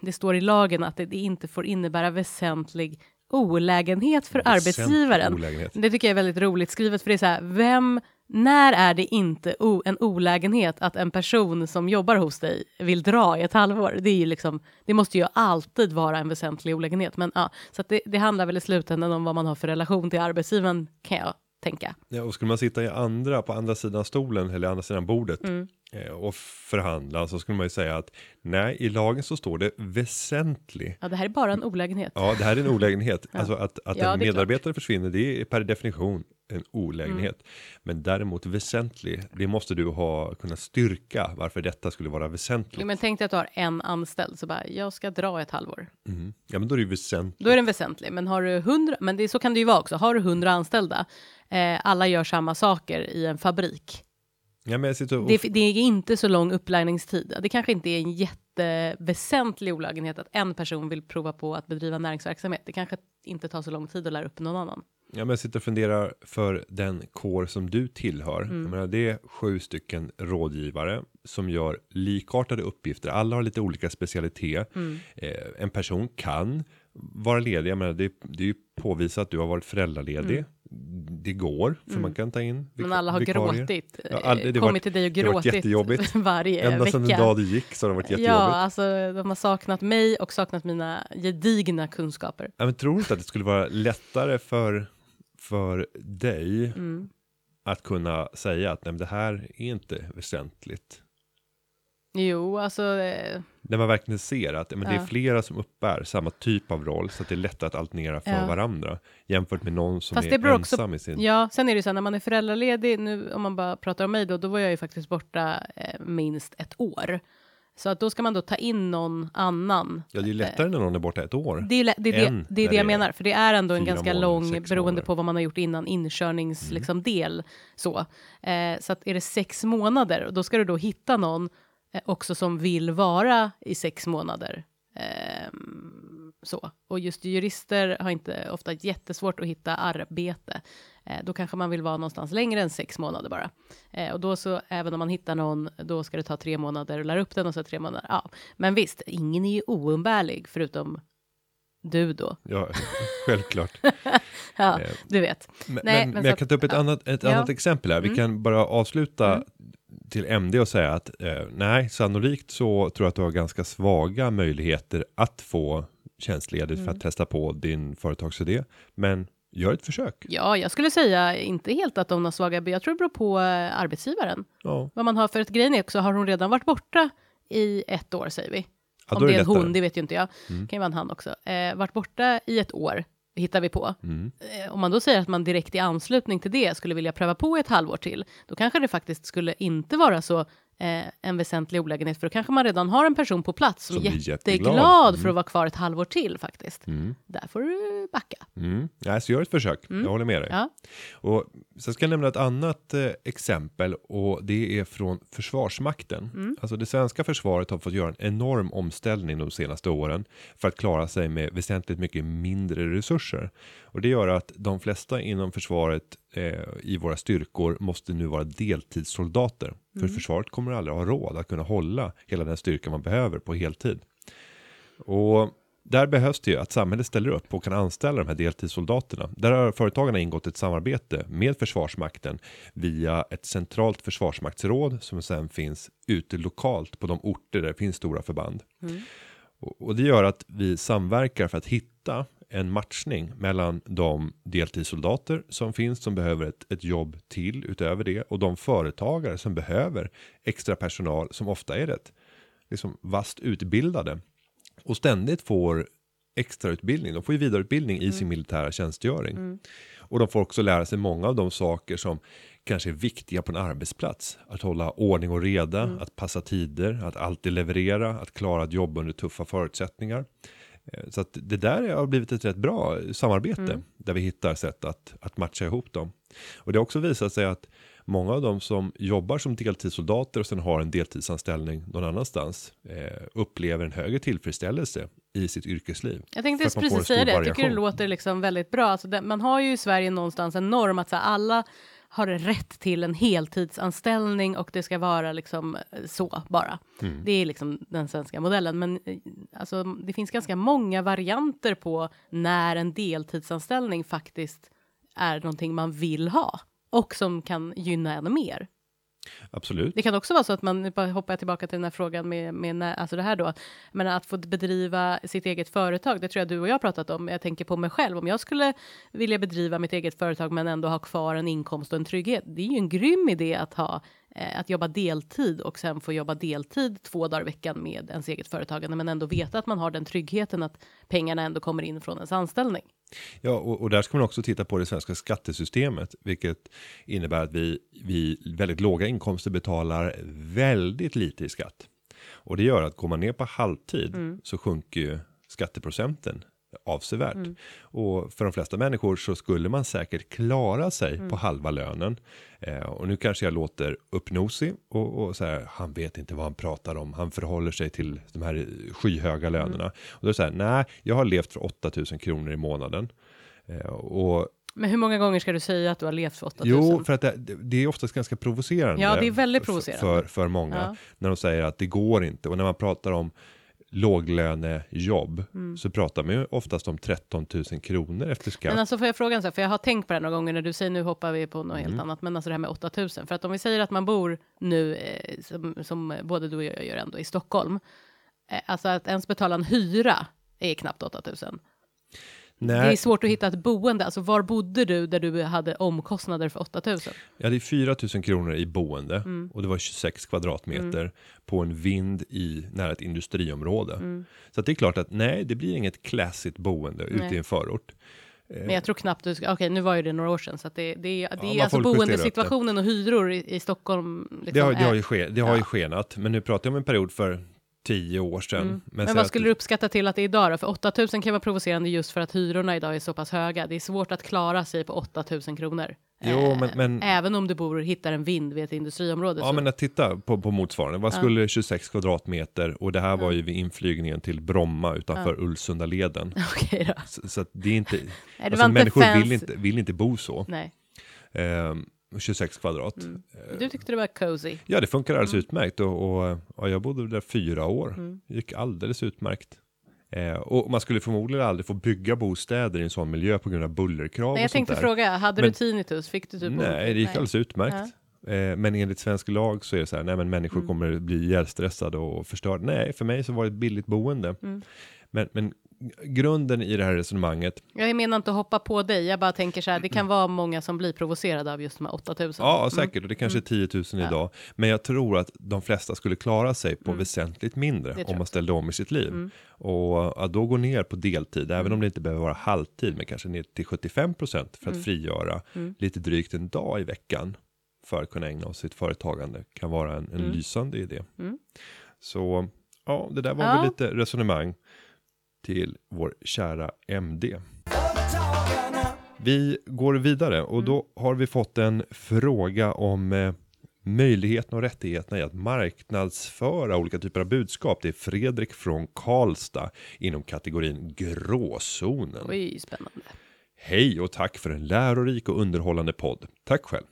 det står i lagen att det, det inte får innebära väsentlig olägenhet för Väsentlig arbetsgivaren. olägenhet. Det tycker jag är väldigt roligt skrivet, för det är så här, vem, när är det inte en olägenhet att en person som jobbar hos dig vill dra i ett halvår? Det är liksom, det måste ju alltid vara en väsentlig olägenhet, men ja, så att det, det handlar väl i slutändan om vad man har för relation till arbetsgivaren, kan jag tänka. Ja, och skulle man sitta i andra, på andra sidan stolen eller andra sidan bordet Mm. eh, och förhandla så skulle man ju säga att nej, i lagen så står det väsentlig. Ja, det här är bara en olägenhet. Ja, det här är en olägenhet. Ja. Alltså att, att Ja, en medarbetare försvinner, det är per definition en olägenhet. Mm. Men däremot väsentlig, det måste du ha kunna styrka varför detta skulle vara väsentligt. Jo, men tänk dig att du har en anställd, så bara, jag ska dra ett halvår. Mm. Ja, men då är det ju väsentligt. Då är den väsentlig, men har du hundra, men det, så kan det ju vara också, har du hundra anställda, eh, alla gör samma saker i en fabrik, Ja, men jag sitter och... Det, det är inte så lång upplärningstid. Det kanske inte är en jätteväsentlig olägenhet att en person vill prova på att bedriva näringsverksamhet. Det kanske inte tar så lång tid att lära upp någon annan. Ja, men jag sitter och funderar för den kår som du tillhör. Mm. Jag menar, det är sju stycken rådgivare som gör likartade uppgifter. Alla har lite olika specialitet. Mm. Eh, en person kan vara ledig. Jag menar, det, det är ju påvisat att du har varit föräldraledig. det går, för Mm. man kan ta in Men alla har vikarier. gråtit. Ja, all- det eh, var- kommit till dig och gråtit varje Ända vecka. sedan den dag det gick så har det varit jättejobbigt. Ja, alltså de har saknat mig och saknat mina gedigna kunskaper. Ja, men tror du inte att det skulle vara lättare för, för dig Mm. att kunna säga att nej, det här är inte väsentligt? Jo, alltså, eh, När man verkligen ser att men det är Ja. flera som uppbär samma typ av roll så att det är lättare att alternera för Ja. varandra jämfört med någon som Fast är beror också- ensam i sin... ja, sen är det ju så här när man är föräldraledig, nu om man bara pratar om mig då, då var jag ju faktiskt borta eh, minst ett år. Så att då ska man då ta in någon annan. Ja, det är lättare när någon är borta ett år. Det är, det, är det, det, är det jag menar, för det är ändå en ganska månader, lång, beroende på vad man har gjort innan, inkörnings Mm. liksom, del. Så. Eh, så att är det sex månader, och då ska du då hitta någon eh, också som vill vara i sex månader. Ehm, så. Och just jurister har inte ofta jättesvårt att hitta arbete. Eh, då kanske man vill vara någonstans längre än sex månader bara. Eh, och då så, även om man hittar någon, då ska det ta tre månader att lära upp den och så tre månader. Ja, men visst, ingen är ju oumbärlig förutom du då. Ja, självklart. Ja, Eh, du vet. Men, Nej, men, men jag kan ta upp ett, ja. annat, ett Ja. annat exempel här. Vi Mm. kan bara avsluta Mm. till MD och säga att eh, nej, sannolikt så tror jag att du har ganska svaga möjligheter att få tjänstledigt för Mm. att testa på din företagsidé. Men gör ett försök. Ja, jag skulle säga inte helt att de har svaga, jag tror det beror på eh, arbetsgivaren. Ja, Vad man har för ett grejen är också, har hon redan varit borta i ett år säger vi. ja Om det är en hon, det vet ju inte jag. Mm. kan ju vara en han också. Eh, varit borta i ett år, hittar vi på. Mm. Eh, om man då säger att man direkt i anslutning till det skulle vilja pröva på ett halvår till, då kanske det faktiskt skulle inte vara så eh, en väsentlig olägenhet, för då kanske man redan har en person på plats som, Som är jätteglad jätteglad. för Mm. att vara kvar ett halvår till faktiskt. Mm. Där får du backa. Mm. Nej, så gör ett försök. Mm. Jag håller med dig. Ja. Och sen ska jag nämna ett annat eh, exempel och det är från Försvarsmakten. Mm. Alltså det svenska försvaret har fått göra en enorm omställning de senaste åren för att klara sig med väsentligt mycket mindre resurser. Och det gör att de flesta inom försvaret eh, i våra styrkor måste nu vara deltidssoldater. För försvaret kommer aldrig ha råd att kunna hålla hela den styrka man behöver på heltid. Och där behövs det ju att samhället ställer upp och kan anställa de här deltidssoldaterna. Där har företagarna ingått ett samarbete med Försvarsmakten via ett centralt försvarsmaktsråd som sen finns ute lokalt på de orter där det finns stora förband. Mm. Och det gör att vi samverkar för att hitta en matchning mellan de deltidssoldater som finns som behöver ett, ett jobb till utöver det och de företagare som behöver extra personal som ofta är rätt liksom vast utbildade och ständigt får extra utbildning. De får ju vidareutbildning i sin militära tjänstgöring Mm. och de får också lära sig många av de saker som kanske är viktiga på en arbetsplats. Att hålla ordning och reda, Mm. att passa tider, att alltid leverera, att klara ett jobb under tuffa förutsättningar. Eh, Så att det där har blivit ett rätt bra samarbete Mm. där vi hittar sätt att, att matcha ihop dem. Och det har också visat sig att många av dem som jobbar som deltidssoldater och sen har en deltidsanställning någon annanstans eh, upplever en högre tillfredsställelse i sitt yrkesliv. Jag tänkte en precis säga det, jag tycker det variation. låter liksom väldigt bra. Alltså det, man har ju i Sverige någonstans en norm att så alla har rätt till en heltidsanställning och det ska vara liksom eh, så bara. Mm. Det är liksom den svenska modellen. Men eh, alltså, det finns ganska många varianter på när en deltidsanställning faktiskt är någonting man vill ha och som kan gynna ännu mer. Absolut. Det kan också vara så att man, nu bara hoppar jag tillbaka till den här frågan med, med när, alltså det här då, men att få bedriva sitt eget företag, det tror jag du och jag har pratat om, jag tänker på mig själv, om jag skulle vilja bedriva mitt eget företag men ändå ha kvar en inkomst och en trygghet, det är ju en grym idé att ha, eh, att jobba deltid och sen få jobba deltid två dagar i veckan med ens eget företagande, men ändå veta att man har den tryggheten att pengarna ändå kommer in från ens anställning. Ja, och, och där ska man också titta på det svenska skattesystemet, vilket innebär att vi vi väldigt låga inkomster betalar väldigt lite i skatt. Och det gör att går man ner på halvtid Mm. så sjunker ju skatteprocenten avsevärt. Mm. Och för de flesta människor så skulle man säkert klara sig Mm. på halva lönen. Eh, och nu kanske jag låter uppnosig och, och så här, han vet inte vad han pratar om. Han förhåller sig till de här skyhöga Mm. lönerna. Och då är det så här, nej, jag har levt för 8000 kronor i månaden. Eh, och Men hur många gånger ska du säga att du har levt för 8000? jo, för att det, det är oftast ganska provocerande. Ja, det är väldigt för- provocerande. För, för många. Ja. När de säger att det går inte. Och när man pratar om låglönejobb så pratar man ju oftast om 13 000 kronor efter skatt. Men alltså får jag fråga en sak, för jag har tänkt på det några gånger när du säger nu hoppar vi på något Mm. helt annat, men alltså det här med 8000, för att om vi säger att man bor nu, eh, som, som både du och jag gör ändå, i Stockholm, eh, alltså att ens betala en hyra är knappt 8000. Det är Nej, svårt att hitta ett boende, alltså var bodde du där du hade omkostnader för 8000? jag hade 4 000 kronor i boende Mm. och det var 26 kvadratmeter på en vind i nära ett industriområde. Mm. Så det är klart att nej, det blir inget classigt boende ute Nej. i en förort. Men jag tror knappt du ska, okej nu var ju det några år sedan, så att det, det, är- det man är alltså boendesituationen och hyror i, i Stockholm. Liksom, Det har, det har, ju, ske, det har ju Ja. skenat, men nu pratar jag om en period för 10 år sedan. Mm. Men, säg vad att- skulle du uppskatta till att det är idag då? För 8000 kan vara provocerande just för att hyrorna idag är så pass höga. Det är svårt att klara sig på 8000 kronor. Jo, Eh, men- men- Även om du bor och hittar en vind vid ett industriområde. Ja, så, men att titta på, på motsvarande. Vad skulle 26 kvadratmeter och det här var ju vid inflygningen till Bromma utanför Ulvsundaleden. Okej då. Så, så att det är inte, Nej, det alltså inte människor fancy. vill inte, vill inte bo så. Nej, Ehm, 26 kvadrat. Mm. du tyckte det var cozy. Ja, det funkar alldeles Mm. utmärkt och, och ja, jag bodde där fyra år. Mm. gick alldeles utmärkt. Eh, och man skulle förmodligen aldrig få bygga bostäder i en sån miljö på grund av bullerkrav Nej, jag och tänkte där. fråga, hade Men- du tinnitus? Fick du typ Nej, det gick alldeles utmärkt. Eh, men enligt svensk lag så är det så här, nej men människor Mm. kommer bli ihjälstressade och förstörda. Nej, för mig så var det ett billigt boende. Mm. Men, men grunden i det här resonemanget, Jag menar inte att hoppa på dig, jag bara tänker så här, det Mm. kan vara många som blir provocerade av just de här 8000. ja säkert, och det kanske är 10 000 Ja. idag. Men jag tror att de flesta skulle klara sig på väsentligt mindre Mm. om man ställde om i sitt liv. Mm. Och ja, då gå ner på deltid, även om det inte behöver vara halvtid, men kanske ner till 75 procent för att Mm. frigöra Mm. lite drygt en dag i veckan för att kunna ägna oss sitt företagande kan vara en, en Mm. lysande idé. Mm. Så ja, det där var väl lite resonemang till vår kära MD. Vi går vidare och då Mm. har vi fått en fråga om eh, möjligheten och rättigheterna i att marknadsföra olika typer av budskap. Det är Fredrik från Karlstad inom kategorin gråzonen. Oj, spännande. Hej och tack för en lärorik och underhållande podd. Tack själv.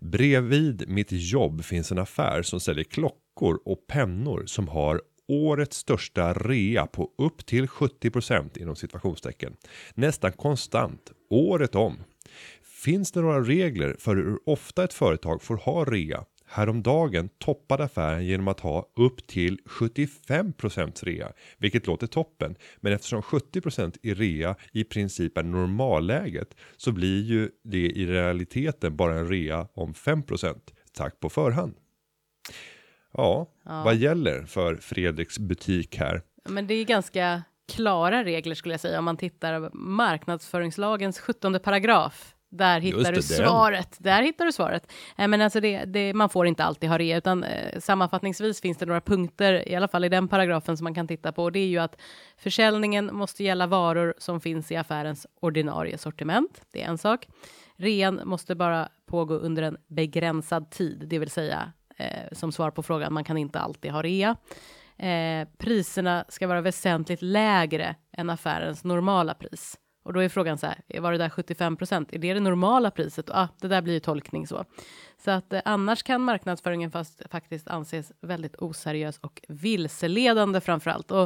Bredvid mitt jobb finns en affär som säljer klockor och pennor som har årets största rea på upp till 70% inom situationstecken. Nästan konstant, året om. Finns det några regler för hur ofta ett företag får ha rea? Häromdagen toppade affären genom att ha upp till 75% rea, vilket låter toppen. Men eftersom 70% i rea i princip är normalläget så blir ju det i realiteten bara en rea om 5%. Tack på förhand. Ja, Ja. vad gäller för Fredriks butik här? Men det är ganska klara regler skulle jag säga om man tittar marknadsföringslagens 17 paragraf. Där hittar Just du det, den. svaret. Där hittar du svaret. Eh, Men alltså det, det, man får inte alltid ha rea, utan eh, sammanfattningsvis finns det några punkter, i alla fall i den paragrafen som man kan titta på. Och det är ju att försäljningen måste gälla varor som finns i affärens ordinarie sortiment. Det är en sak. Rean måste bara pågå under en begränsad tid, det vill säga eh, som svar på frågan, man kan inte alltid ha rea. Eh, priserna ska vara väsentligt lägre än affärens normala pris. Och då är frågan så här, var det där 75 procent? Är det det normala priset? Ah, det där blir ju tolkning så. Så att eh, annars kan marknadsföringen fast, faktiskt anses väldigt oseriös och vilseledande framför allt. Och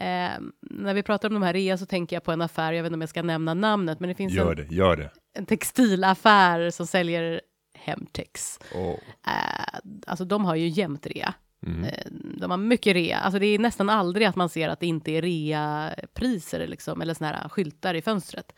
eh, när vi pratar om de här rea så tänker jag på en affär, jag vet inte om jag ska nämna namnet, men det finns Gör en, det, gör det. en textilaffär som säljer Hemtex. Oh. Eh, alltså de har ju jämt rea. Mm. Eh, De har mycket rea. Alltså det är nästan aldrig att man ser att det inte är rea-priser liksom, eller såna här skyltar i fönstret.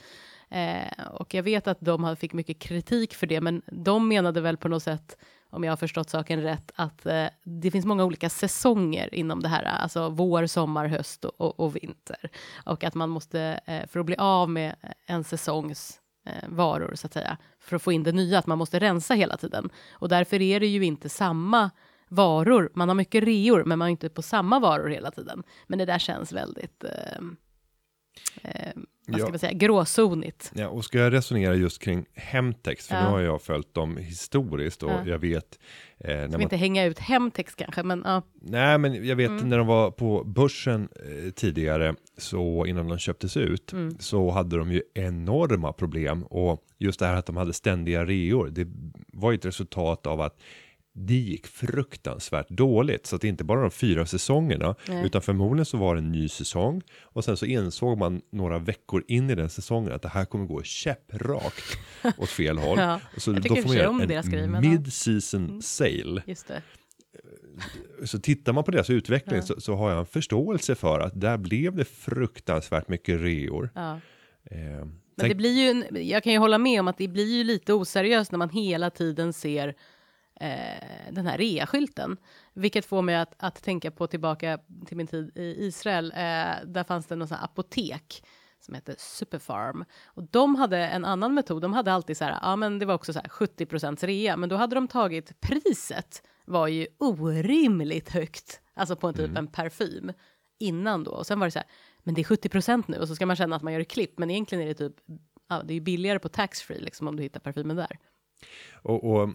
Eh, och jag vet att de har- fick mycket kritik för det, men de menade väl på något sätt, om jag har förstått saken rätt, att eh, det finns många olika säsonger inom det här, alltså vår, sommar, höst och, och, och vinter. Och att man måste, eh, för att bli av med en säsongs Eh, varor, så att säga, för att få in det nya, att man måste rensa hela tiden. Och därför är det ju inte samma varor. Man har mycket reor, men man är inte på samma varor hela tiden. Men det där känns väldigt, eh, eh, vad ska Ja. man säga, gråzonigt. Ja, och ska jag resonera just kring Hemtex, för Ja. nu har jag följt dem historiskt och Ja. jag vet eh, när Ska man inte hänga ut Hemtex kanske, men ja. Nej, men jag vet Mm. när de var på börsen eh, tidigare, så innan de köptes ut, Mm. så hade de ju enorma problem och just det här att de hade ständiga reor, det var ju ett resultat av att det gick fruktansvärt dåligt. Så att det är inte bara de fyra säsongerna, Nej. utan förmodligen så var det en ny säsong. Och sen så insåg man några veckor in i den säsongen att det här kommer gå käpprakt åt fel håll. Ja, Och så och för sig om en mid-season sale. Just det. Så tittar man på deras utveckling Ja. så, så har jag en förståelse för att där blev det fruktansvärt mycket reor. Ja. Eh, Men det blir ju, en, jag kan ju hålla med om att det blir ju lite oseriöst när man hela tiden ser eh, den här reaskylten. Vilket får mig att, att tänka på tillbaka till min tid i Israel. Eh, där fanns det någon sån apotek som hette Superfarm. Och de hade en annan metod. De hade alltid så här, ja men det var också så här 70 rea, men då hade de tagit priset var ju orimligt högt, alltså på en typ en parfym innan då. Och sen var det så här, men det är 70% nu och så ska man känna att man gör ett klipp, men egentligen är det typ, ja, det är ju billigare på taxfree liksom om du hittar parfymen där. Och, och,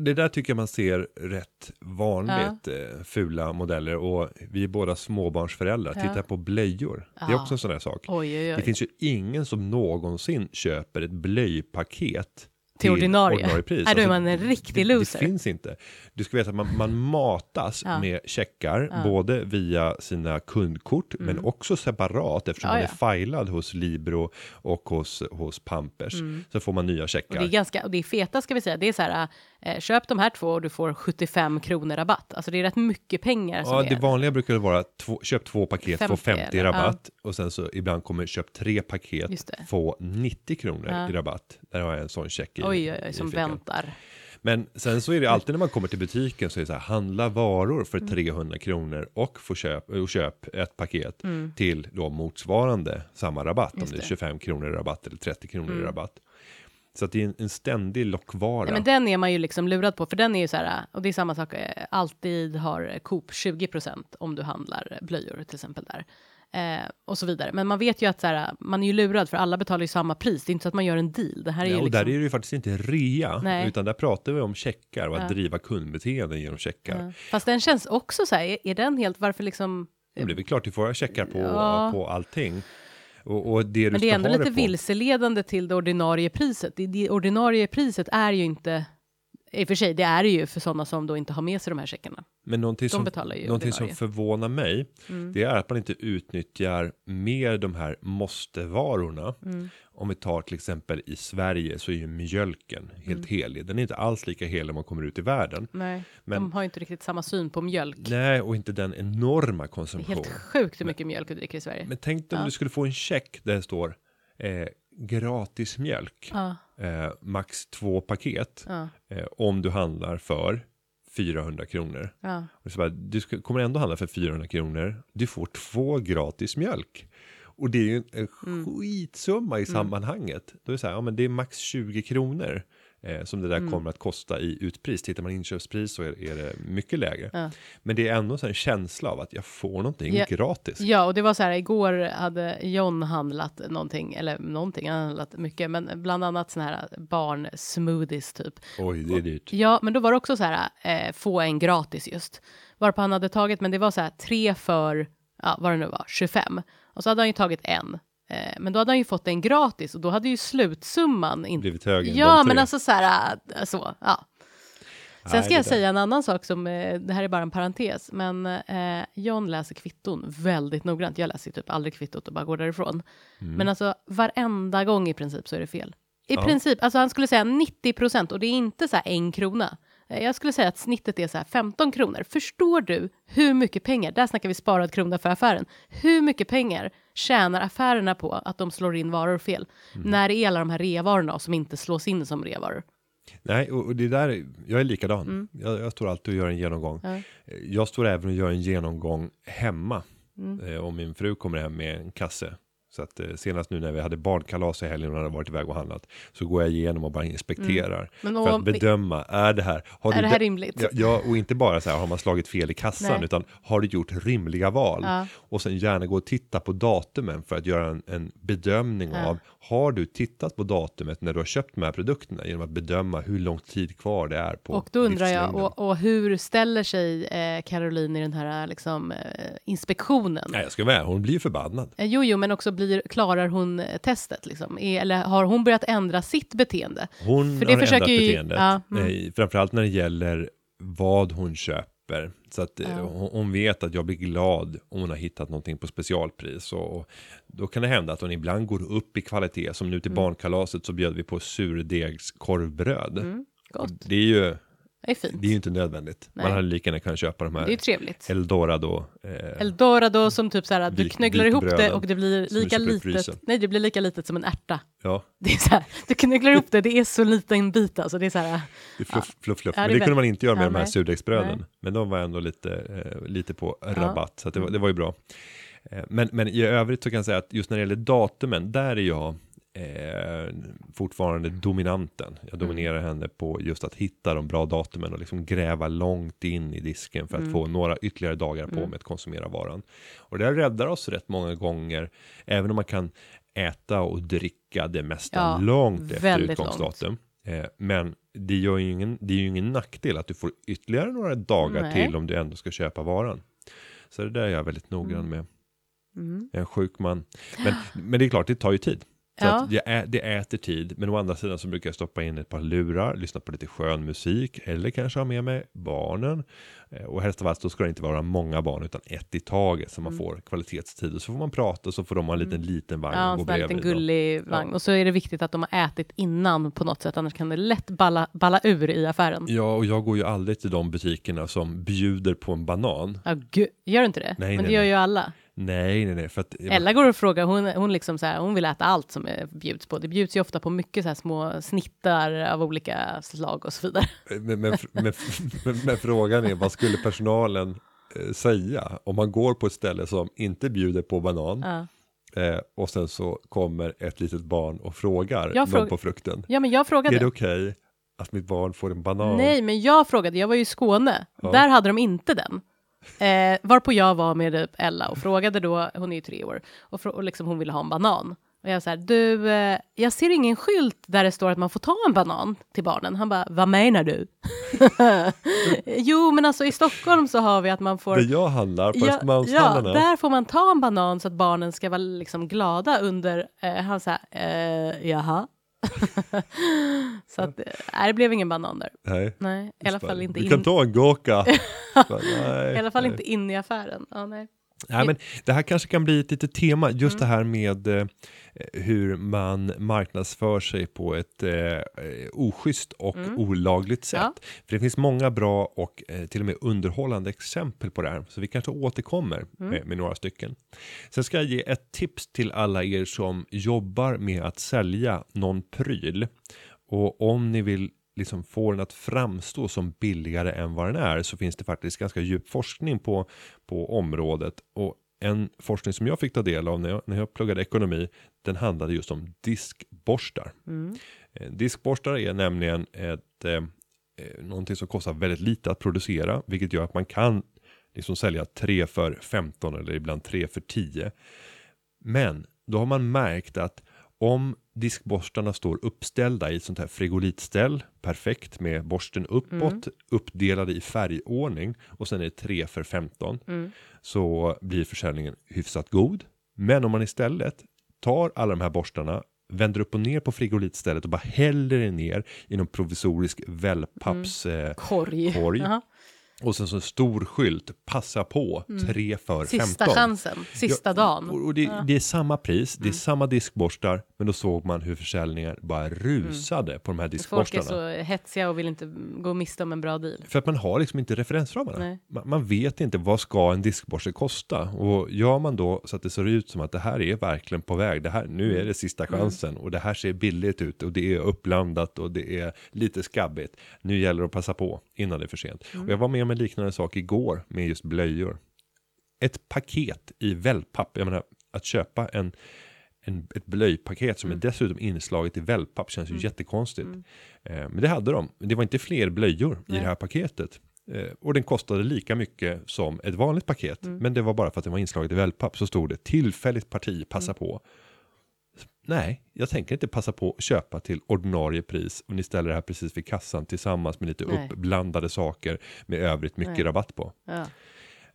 det där tycker jag man ser rätt vanligt, eh, fula modeller. Och vi är båda småbarnsföräldrar. Ja. Titta på blöjor. Det är Ja. också en sån här sak. Oj, oj, Det oj. finns ju ingen som någonsin köper ett blöjpaket Till ordinarie. pris. Nej, då är Alltså, man en riktig det, loser. Det finns inte. Du ska veta att man, man matas Ja. med checkar, Ja. Mm. både via sina kundkort, men också separat eftersom Ja, man är filad hos Libro och hos, hos Pampers. Så får man nya Mm. Och checkar. det är ganska, och det är feta ska vi säga, det är så här, eh, köp de här två och du får 75 kronor rabatt. Alltså det är rätt mycket pengar Ja, är. det vanliga brukar det vara två, köp två paket, få 50 50 eller- rabatt. Och sen så ibland kommer köp tre paket, få 90 kronor Ja. i rabatt. Där har jag en sån check i, Oj, oj, oj, som väntar. Men sen så är det alltid när man kommer till butiken så är det så här, handla varor för Mm. 300 kronor och få köp, och köp ett paket Mm. till då motsvarande samma rabatt. Just om det är det. 25 kronor i rabatt eller 30 kronor Mm. i rabatt. Så att det är en, en ständig lockvara. Ja, men den är man ju liksom lurad på, för den är ju så här, och det är samma sak, eh, alltid har Coop 20% om du handlar blöjor till exempel där. Eh, och så vidare. Men man vet ju att så här, man är ju lurad för alla betalar ju samma pris. Det är inte så att man gör en deal. Det här är Ja, ju och liksom... där är det ju faktiskt inte rea, Nej. utan där pratar vi om checkar och att Ja. driva kundbeteenden genom checkar. Ja. Fast den känns också så här, är, är den helt, varför liksom? Det är väl klart, du får ha checkar på, Ja. på allting. Och, och det Men det är ändå lite vilseledande till det ordinarie priset. Det, det ordinarie priset är ju inte, i och för sig, det är det ju för sådana som då inte har med sig de här checkarna. Men någonting, som, någonting som förvånar mig, Mm. det är att man inte utnyttjar mer de här måste-varorna. Mm. Om vi tar till exempel i Sverige så är ju mjölken helt Mm. helig. Den är inte alls lika helig när man kommer ut i världen. Nej, Men- de har ju inte riktigt samma syn på mjölk. Nej, och inte den enorma Det är konsumtion. helt sjukt hur mycket mjölk du dricker i Sverige. Men tänk dig om Ja. du skulle få en check där det står eh, gratis mjölk, Ja, eh, max två paket, ja, eh, om du handlar för 400 kronor. ja. Bara, du ska, kommer ändå handla för 400 kronor. Du får två gratis mjölk. Och det är ju en, Mm. skitsumma i sammanhanget. Då är det så här, ja men det är max 20 kronor eh, som det där Mm. kommer att kosta i utpris. Tittar man inköpspris så är, är det mycket lägre. Ja. Men det är ändå en känsla av att jag får någonting Ja. gratis. Ja, och det var så här, igår hade John handlat någonting, eller någonting, han handlat mycket, men bland annat såna här barnsmoothies typ. Oj, det är dyrt. Ja, men då var det också så här, eh, få en gratis just. Varpå han hade tagit, men det var så här, tre för, ja, vad det nu var, 25. Och så hade han ju tagit en. Eh, men då hade han ju fått en gratis och då hade ju slutsumman inte... Blivit högre Ja, men alltså så här, äh, så, ja. Sen ska jag säga en annan sak som, eh, det här är bara en parentes, men eh, John läser kvitton väldigt noggrant. Jag läser typ aldrig kvittot och bara går därifrån. Men alltså varenda gång i princip så är det fel. I Mm. Ja. princip, alltså han skulle säga 90 procent och det är inte så här en krona. Eh, Jag skulle säga att snittet är så här 15 kronor. Förstår du hur mycket pengar, där snackar vi sparad krona för affären, hur mycket pengar tjänar affärerna på att de slår in varor fel? Mm. När det är alla de här reavarorna som inte slås in som reavaror. Nej, och det där, jag är likadan. Jag, jag står alltid och gör en genomgång. Mm. Ja. Eh, Jag står även och gör en genomgång hemma. Mm. Eh, om min fru kommer hem med en kasse. Så att eh, senast nu när vi hade barnkalas i helgen och hade varit iväg och handlat. Så går jag igenom och bara inspekterar. Men För att bedöma, är det här, har Är det här rimligt? Ja, och inte bara så här, har man slagit fel i kassan, Nej. utan har du gjort rimliga val? Ja. Och sen gärna gå och titta på datumen för att göra en, en bedömning Ja. av, har du tittat på datumet när du har köpt de här produkterna genom att bedöma hur lång tid kvar det är på Och då undrar jag, och, och hur ställer sig eh, Caroline i den här liksom, eh, inspektionen? Nej, jag ska vara hon blir förbannad. Eh, Jo, jo, men också blir, klarar hon eh, testet? Liksom? Är, eller har hon börjat ändra sitt beteende? Hon För det har ändrat ju- beteendet, ja, mm. eh, framförallt när det gäller vad hon köper. Så att eh, Ja. hon, vet att jag blir glad om hon har hittat någonting på specialpris. Och, då kan det hända att hon ibland går upp i kvalitet. Som nu till barnkalaset så bjöd vi på surdegskorvbröd. Mm, gott. Det är ju Det är fint. det är ju inte nödvändigt. Nej. Man hade lika gärna kunnat köpa de Det är ju här trevligt. Eldorado. Eh, Eldorado som typ så här, du Vik- knygglar ihop det och det blir lika litet. Nej, det blir lika litet som en ärta. ja, Det är så här, du knygglar ihop det, det är så liten bit alltså. Det är så här, det är fluff, fluff, fluff. Ja, Men det det kunde man inte göra med ja, de här nej. surdegsbröden. Nej. Men de var ändå lite, eh, lite på rabatt. Så att det, var, det var ju bra. Eh, men, men i övrigt så kan jag säga att just när det gäller datumen, där är jag eh, fortfarande dominanten. Jag dominerar henne på just att hitta de bra datumen och liksom gräva långt in i disken för att få några ytterligare dagar på mig att konsumera varan. Och det räddar oss rätt många gånger, även om man kan äta och dricka det mesta Ja, långt efter utgångsdatum. Eh, men det, gör ju ingen, det är ju ingen nackdel att du får ytterligare några dagar Nej. till om du ändå ska köpa varan. Så det där är jag väldigt noggrann med. mm. Jag är en sjuk man. Men, men det är klart, det tar ju tid. Så Ja. att det, ä, det äter tid. Men å andra sidan så brukar jag stoppa in ett par lurar, lyssna på lite skön musik eller kanske ha med mig barnen. Eh, Och helst av allt då ska det inte vara många barn utan ett i taget så man Mm. får kvalitetstid. Och så får man prata och så får de ha en liten, liten vagn ja, en liten gullig vagn. Och så är det viktigt att de har ätit innan på något sätt, annars kan det lätt balla, balla ur i affären. Ja, och jag går ju aldrig till de butikerna som bjuder på en banan. Ja, gud, gör du inte det? Nej, Men det nej, gör nej. ju alla. Nej, nej, nej. För att, Ella går och frågar, hon, hon, liksom så här, hon vill äta allt som är bjuds på. Det bjuds ju ofta på mycket så här små snittar av olika slag och så vidare. Men, men, men, men, men frågan är, vad skulle personalen eh, säga om man går på ett ställe som inte bjuder på banan Ja. eh, och sen så kommer ett litet barn och frågar Jag någon fråg- på frukten. ja, men jag frågade. Är det okej att mitt barn får en banan? Nej, men jag frågade, jag var ju i Skåne, Ja. där hade de inte den. Eh, varpå jag var med typ Ella och frågade då, hon är ju tre år, och, och liksom hon ville ha en banan. Och jag så här, du, eh, jag ser ingen skylt där det står att man får ta en banan till barnen. Han bara, vad menar du? jo, men alltså i Stockholm så har vi att man får... Där jag handlar på Ja, ja, där får man ta en banan så att barnen ska vara liksom glada under, eh, han sa, eh, jaha. så att, eh, nej, det blev ingen banan där. Nej. Nej, i alla fall inte Vi in, kan ta en gurka. Nej, i alla fall nej. inte in i affären. Ja, nej. Nej, men det här kanske kan bli ett litet tema, just Mm. det här med eh, hur man marknadsför sig på ett eh, eh, oschysst och olagligt sätt. Mm. Ja. För det finns många bra och eh, till och med underhållande exempel på det här, så vi kanske återkommer Mm. med, med några stycken. Sen ska jag ge ett tips till alla er som jobbar med att sälja någon pryl. Och om ni vill liksom få den att framstå som billigare än vad den är så finns det faktiskt ganska djup forskning på, på området. Och en forskning som jag fick ta del av när jag, när jag pluggade ekonomi, den handlade just om diskborstar. Mm. Eh, Diskborstar är nämligen ett, eh, eh, någonting som kostar väldigt lite att producera, vilket gör att man kan liksom sälja 3 för 15 eller ibland 3 för 10. Men då har man märkt att om diskborstarna står uppställda i ett sånt här frigolitställ, perfekt med borsten uppåt, uppdelade i färgordning och sen är det 3 för 15, Mm. så blir försäljningen hyfsat god. Men om man istället tar alla de här borstarna, vänder upp och ner på frigolitstället och bara häller det ner i någon provisorisk wellpapps eh, Korg. Korg. Jaha. Och sen så en stor skylt, passa på, 3 för 15. Sista chansen, sista Ja, dagen. Och det, det är samma pris, Mm. det är samma diskborstar, men då såg man hur försäljningen bara rusade på de här Folk är diskborstarna. så hetsiga och vill inte gå miste om en bra deal. För att man har liksom inte referensramarna. Man, man vet inte vad ska en diskborste kosta. Och gör man då så att det ser ut som att det här är verkligen på väg. Det här, nu är det sista Mm. chansen och det här ser billigt ut och det är uppblandat och det är lite skabbigt. Nu gäller det att passa på innan det är för sent. Mm. Och jag var med om en liknande sak igår med just blöjor. Ett paket i wellpapp, jag menar att köpa en en, ett blöjpaket som är dessutom inslaget i wellpapp känns ju jättekonstigt. Eh, men det hade de. Det var inte fler blöjor i Nej. det här paketet. Eh, och den kostade lika mycket som ett vanligt paket. Men det var bara för att det var inslaget i wellpapp så stod det tillfälligt parti, passa på. Nej, jag tänker inte passa på att köpa till ordinarie pris och ni ställer det här precis vid kassan tillsammans med lite Nej. uppblandade saker med övrigt mycket Nej. rabatt på. Ja.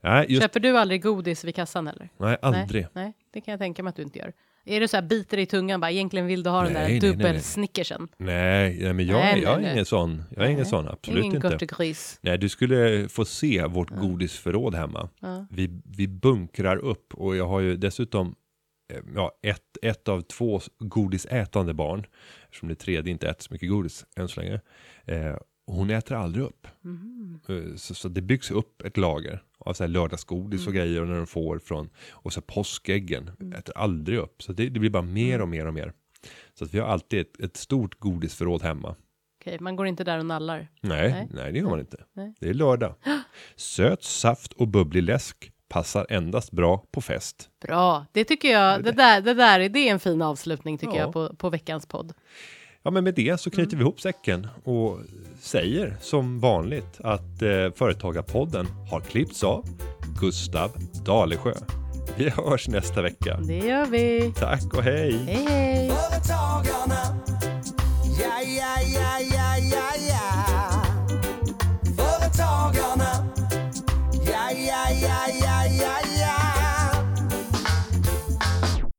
Nej, just, Köper du aldrig godis vid kassan eller? nej aldrig. Nej, nej, det kan jag tänka mig att du inte gör. Är det så här biter i tungan bara, egentligen vill du ha den Nej, där nej, nej, nej. dubbelsnickersen? Nej, nej men jag, Nej, jag är nej, ingen sån. Jag är ingen sån, absolut Ingen inte. gurtegris. Nej, du skulle få se vårt godisförråd hemma. Ja. Vi, vi bunkrar upp och jag har ju dessutom ja, ett, ett av två godisätande barn. Eftersom det tredje inte äter så mycket godis än så länge. Eh, hon äter aldrig upp. Eh, Så, så det byggs upp ett lager av så här lördagsgodis Mm. och grejer och när de får från och så påskäggen äter aldrig upp. Så det, det blir bara mer Mm. och mer och mer. Så att vi har alltid ett, ett stort godisförråd hemma. Okej, man går inte där och nallar. Nej, Nej. nej, det gör man inte. Nej. Det är lördag. Söt saft och bubblig läsk passar endast bra på fest. Bra, det tycker jag, det där, det där är, det är en fin avslutning tycker Ja. jag på, på veckans podd. Ja, men med det så knyter Mm. vi ihop säcken och säger som vanligt att eh, Företagarpodden har klippts av Gustav Dalesjö. Vi hörs nästa vecka. Det gör vi. Tack och hej! Hej hej! Företagarna. Ja, ja, ja,